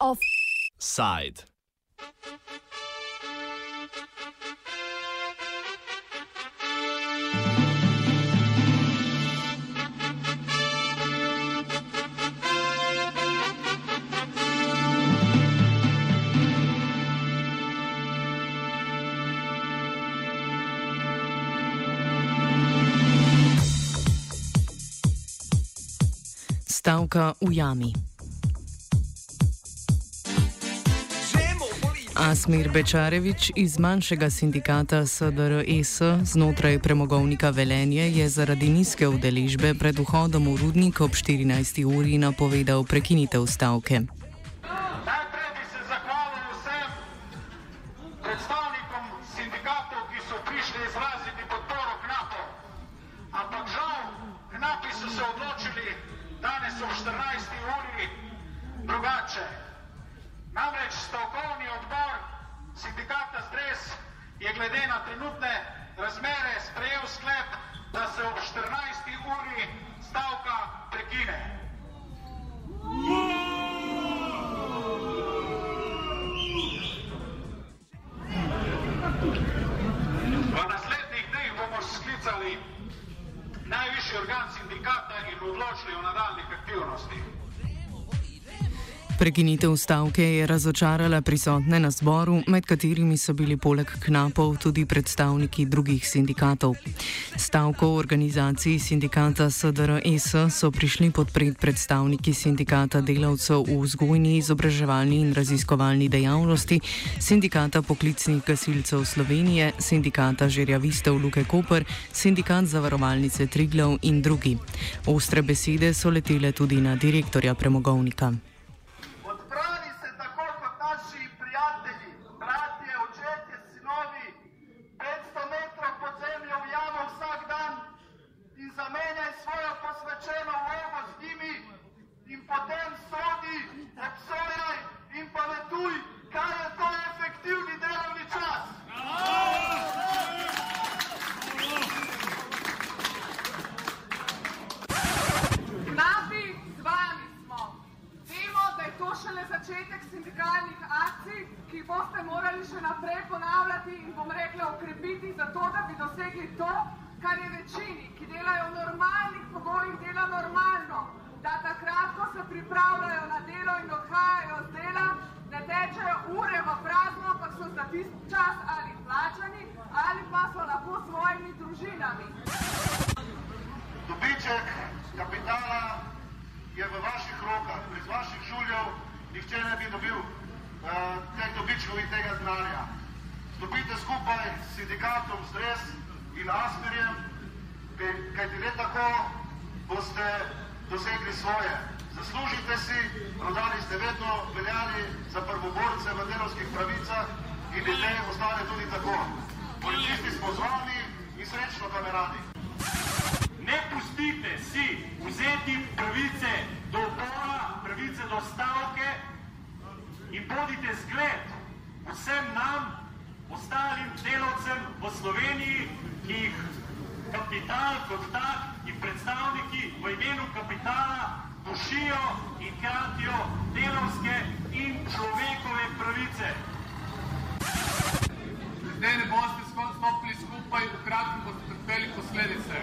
Offside. Stavka v jami. Asmir Bečarevič iz manjšega sindikata SDRS znotraj premogovnika Velenje je zaradi nizke udeležbe pred vhodom v rudnik ob 14. uri napovedal prekinitev stavke. Na trenutne razmere sprejel sklep, da se ob 14. uri stavka prekine. V naslednjih dneh bomo sklicali najvišji organ sindikata in odločili o nadaljnih aktivnostih. Prekinitev stavke je razočarala prisotne na zboru, med katerimi so bili poleg knapov tudi predstavniki drugih sindikatov. Stavko v organizaciji sindikata SDRS so prišli podpreti predstavniki sindikata delavcev v vzgojni, izobraževalni in raziskovalni dejavnosti, sindikata poklicnih gasilcev Slovenije, sindikata žerjavistov Luke Koper, sindikat zavarovalnice Triglav in drugi. Ostre besede so letele tudi na direktorja premogovnika. Odpravi se tako kot naši prijatelji, bratje, očetje, sinovi, 500 metrov pod zemljo v jamo vsak dan in zamenjaj svojo posvečeno vlogo z njimi in potem sodi, obsojaj in pametuj, kaj je to efektivni delovni čas. Knapi, z vami smo. Vemo, da je to šele začetek sindikalnih akcij, ki jih boste morali še naprej ponavljati in bom rekla ukrepiti, zato da bi dosegli to, kar je večini, ki delajo v normalnih pogojih, dela normalno, da takrat, ko se pripravljajo na delo in odhajajo z dela, ne tečejo ure v prazno, ampak so za tisti čas ali plačani ali pa so lahko s svojimi družinami. Dobiček kapitala je v vaših rokah, brez vaših žuljev nihče ne bi dobil uh, teh dobičkov in tega znanja. Stopite skupaj s sindikatom Stres in Asperjem, kaj- kajti le tako boste dosegli svoje. Zaslužite si, prodali ste vedno veljali za prvoborce v delovskih pravicah in ljudje ostane tudi tako. Policisti smo z vami in srečno kameradi. Ne pustite si vzeti pravice do upora, pravice do stavke in bodite zgled vsem nam, ostalim delavcem v Sloveniji, ki jih kapital kot tak in predstavniki v imenu kapitala dušijo in kratijo delovske in človekove pravice. Zdaj ne boste stopili skupaj, v kratkem boste trpeli posledice.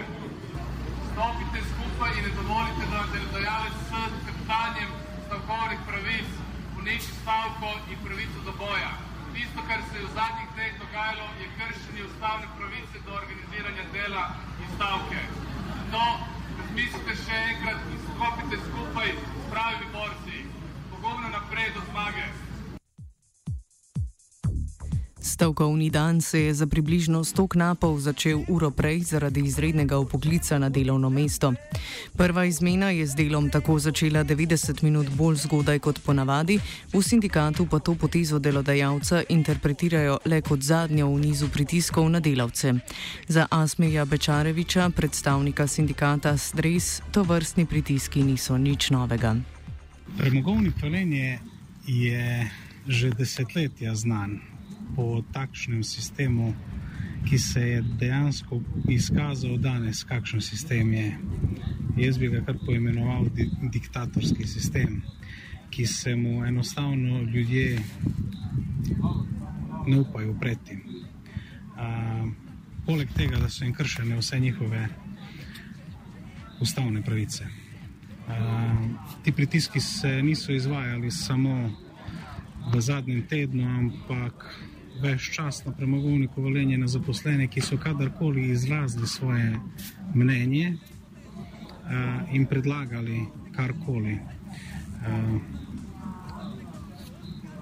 Stopite skupaj in ne dovolite, da vam delodajalec s teptanjem stavkovnih pravic uniči stavko in pravico do boja. Tisto, kar se je v zadnjih dneh dogajalo, je kršenje ustavne pravice do organiziranja dela in stavke. No, razmislite še enkrat in stopite skupaj s pravimi borci. Pogumno naprej do zmage. Stavkovni dan se je za približno 100 knapov začel uro prej zaradi izrednega upoklica na delovno mesto. Prva izmena je z delom tako začela 90 minut bolj zgodaj kot ponavadi, v sindikatu pa to potezo delodajalca interpretirajo le kot zadnjo v nizu pritiskov na delavce. Za Asmirja Bečareviča, predstavnika sindikata Stres, to vrstni pritiski niso nič novega. Premogovnik Velenje je že desetletja znan po takšnem sistemu, ki se je dejansko izkazal danes, kakšen sistem je. Jaz bi ga kar poimenoval di diktatorski sistem, ki se mu enostavno ljudje ne upajo predtem. Poleg tega, da so jim kršene vse njihove ustavne pravice. Ti pritiski se niso izvajali samo v zadnjem tednu, ampak več čas na premogovniku valenje na zaposlene, ki so kadarkoli izrazili svoje mnenje in predlagali karkoli.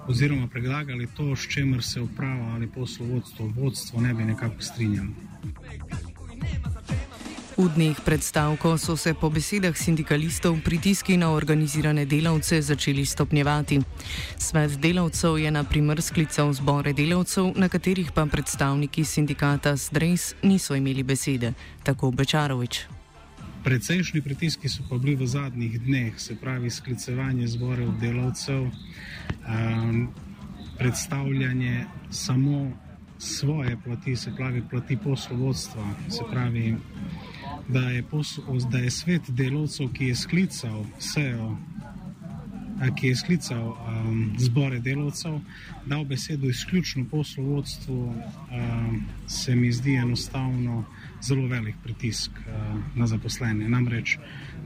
Oziroma, predlagali to, s čimer se uprava ali poslovodstvo, vodstvo ne bi nekako strinjalo. V dneh predstavko so se po besedah sindikalistov pritiski na organizirane delavce začeli stopnjevati. Svet delavcev je na primer sklical zbore delavcev, na katerih pa predstavniki sindikata Zdrejs niso imeli besede, tako Bečarovič. Predsejšnji pritiski so pa bili v zadnjih dneh, se pravi sklicevanje zborev delavcev, um, predstavljanje samo svoje plati, se pravi plati poslovodstva, se pravi da je, posl, da je svet delovcev, ki je sklical sejo, ki je sklical um, zbore delovcev, dal besedo izključno poslovodstvu, um, se mi zdi enostavno zelo velik pritisk uh, na zaposlene. Namreč,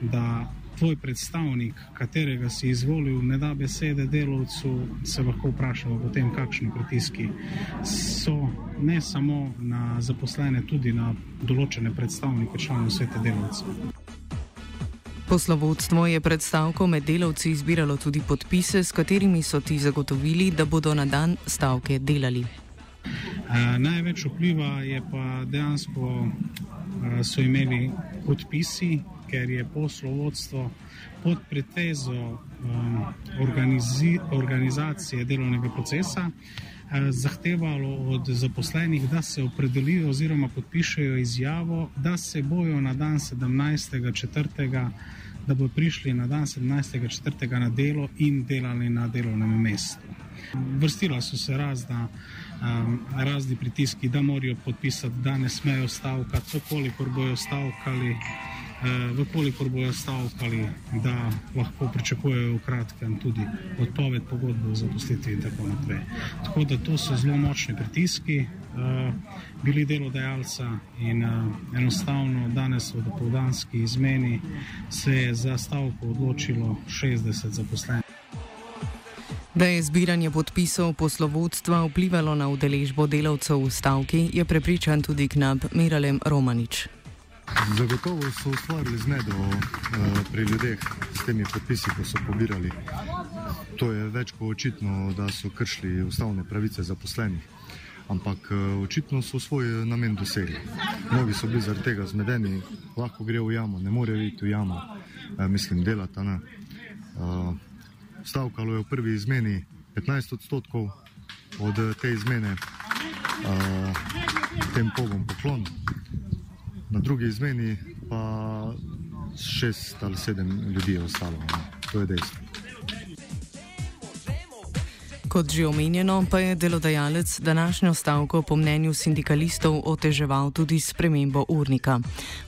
da tvoj predstavnik, katerega si izvolil, ne da besede delovcu, se lahko vprašamo potem, kakšni pritiski so ne samo na zaposlene, tudi na določene predstavnike članov sveta delovcev. Poslovodstvo je predstavko med delavci izbiralo tudi podpise, s katerimi so ti zagotovili, da bodo na dan stavke delali. Uh, največ vpliva je pa dejansko uh, so imeli podpisi, ker je poslovodstvo pod pretvezo um, organizacije delovnega procesa uh, zahtevalo od zaposlenih, da se opredelijo oziroma podpišejo izjavo, da se bojo na dan 17.4. da bodo prišli na dan 17.4. na delo in delali na delovnem mestu. Vrstila so se razna, um, razni pritiski, da morajo podpisati, da ne smejo stavkati, koliko bojo stavkali. Eh, Vkolikor bojo stavkali, da lahko pričakujejo v kratkem tudi odpoved pogodbe o zaposlitvi in tako naprej. Tako da to so zelo močni pritiski uh, bili delodajalca in uh, enostavno danes v dopoldanski izmeni se je za stavko odločilo 60 zaposlenih. Da je zbiranje podpisov poslovodstva vplivalo na udeležbo delavcev v stavki, je prepričan tudi knap Miralem Romanič. Zagotovo so ustvarili zmedo uh, pri ljudeh s temi podpisi, ko so pobirali. To je več kot očitno, da so kršili ustavne pravice zaposlenih. Ampak uh, očitno so svoj namen dosegli. Mnogi so bili zaradi tega zmedeni, lahko gre v jamo, ne more iti v jamo, uh, mislim, delati. Uh, stavkalo je v prvi izmeni 15 odstotkov od te izmene, uh, tem pogom poklon na drugi izmeni pa šest ali sedem ljudi je ostalo. Ne. To je dejstvo. Kot že omenjeno, pa je delodajalec današnjo stavko po mnenju sindikalistov oteževal tudi s premembo urnika.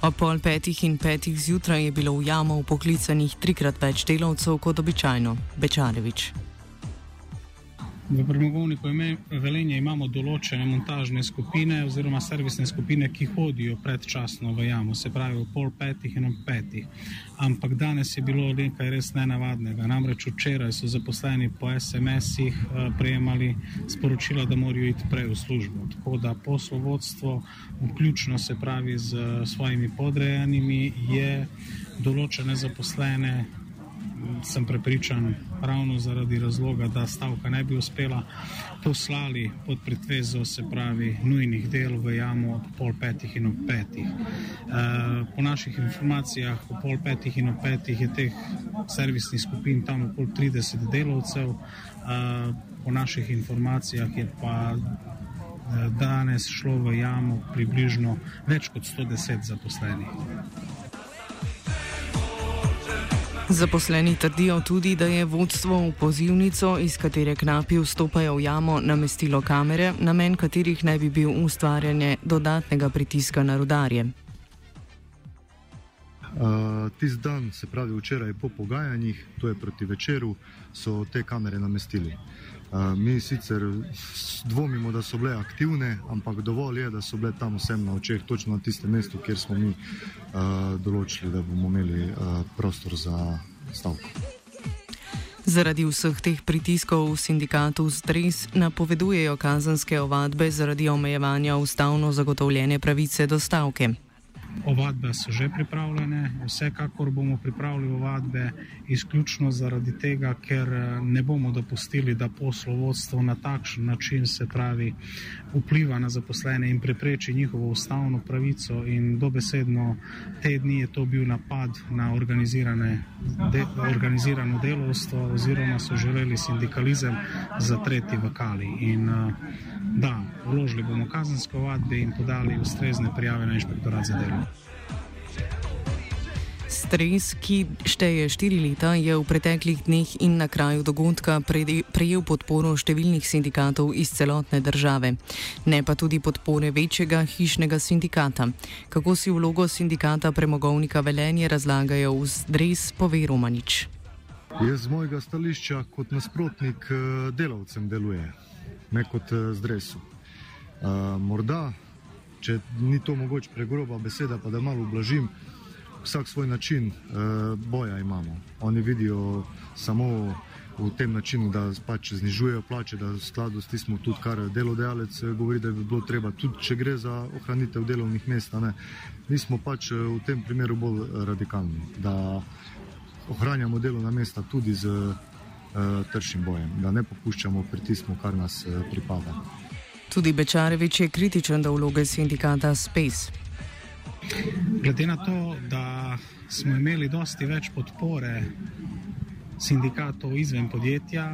Ob pol petih in petih zjutraj je bilo v jamo upoklicanih trikrat več delavcev kot običajno. Bečarevič. V premogovniku Velenje imamo določene montažne skupine oziroma servisne skupine, ki hodijo predčasno v jamo, se pravi v pol petih in ob petih. Ampak danes je bilo nekaj res nenavadnega. Namreč včeraj so zaposleni po SMS-ih uh, prejemali sporočila, da morajo iti prej v službo. Tako da poslovodstvo, vključno se pravi z svojimi podrejenimi, je določene zaposlene sem prepričan, ravno zaradi razloga, da stavka ne bi uspela, poslali pod pretvezo, se pravi, nujnih del v jamo ob pol petih in ob petih. E, po naših informacijah, ob pol petih in ob petih je teh servisnih skupin tam okoli 30 delavcev, e, po naših informacijah je pa. Danes šlo v jamo približno več kot 110 zaposlenih. Zaposleni trdijo tudi, da je vodstvo v pozivnico, iz katere knapi vstopajo v jamo, namestilo kamere, namen katerih naj bi bil ustvarjanje dodatnega pritiska na rudarje. Uh, Tisti dan, se pravi včeraj po pogajanjih, to je proti večeru, so te kamere namestili. Uh, mi sicer dvomimo, da so bile aktivne, ampak dovolj je, da so bile tam vsem na očeh, točno na tistem mestu, kjer smo mi uh, določili, da bomo imeli uh, prostor za stavko. Zaradi vseh teh pritiskov v sindikatu Stres napovedujejo kazenske ovadbe zaradi omejevanja ustavno zagotovljene pravice do stavke. Ovadbe so že pripravljene, vsekakor bomo pripravili ovadbe izključno zaradi tega, ker eh, ne bomo dopustili, da poslovodstvo na takšen način se pravi vpliva na zaposlene in prepreči njihovo ustavno pravico in dobesedno te dni je to bil napad na de, organizirano delovstvo oziroma so želeli sindikalizem zatreti v kali. In, uh, Da, vložili bomo kazensko vadbe in podali ustrezne prijave na inšpektorat za delo. Stres, ki šteje štiri leta, je v preteklih dneh in na kraju dogodka prejel podporo številnih sindikatov iz celotne države, ne pa tudi podpore večjega hišnega sindikata. Kako si vlogo sindikata premogovnika Velenje razlagajo v Stres, pove Romanič. Jaz z mojega stališča kot nasprotnik eh, delavcem deluje ne kot uh, zdresu. Uh, morda, če ni to mogoče pregroba beseda, pa da malo ublažim, vsak svoj način uh, boja imamo. Oni vidijo samo v tem načinu, da pač znižujejo plače, da v skladu s tistim tudi, kar delodajalec govori, da bi bilo treba, tudi če gre za ohranitev delovnih mest. Mi smo pač v tem primeru bolj radikalni, da ohranjamo delovna mesta tudi z uh, tršim bojem, da ne popuščamo pritisku, kar nas pripada. Tudi Bečarevič je kritičen do vloge sindikata Space. Glede na to, da smo imeli dosti več podpore sindikatov izven podjetja,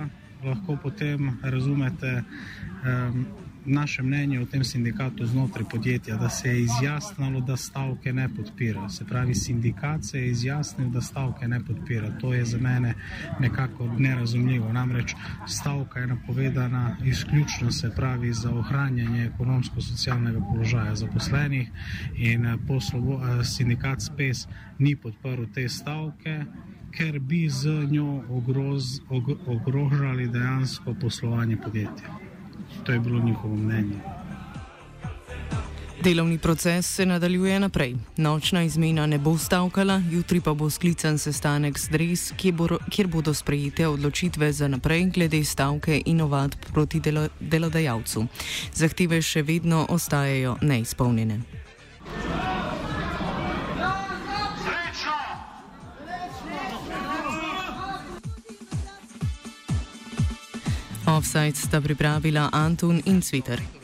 lahko potem razumete um, naše mnenje o tem sindikatu znotraj podjetja, da se je izjasnilo, da stavke ne podpira. Se pravi, sindikat se je izjasnil, da stavke ne podpira. To je za mene nekako nerazumljivo. Namreč stavka je napovedana izključno se pravi za ohranjanje ekonomsko-socialnega položaja zaposlenih in eh, poslovo, eh, sindikat SPES ni podprl te stavke. Ker bi z njo ogroz, ogrožali dejansko poslovanje podjetja. To je bilo njihovo mnenje. Delovni proces se nadaljuje naprej. Nočna izmena ne bo stavkala, jutri pa bo sklican sestanek z DRES, kjer bodo sprejete odločitve za naprej glede stavke in ovadb proti delo, delodajalcu. Zahteve še vedno ostajajo neizpolnjene. Offside sta pripravila Antun in Cviter.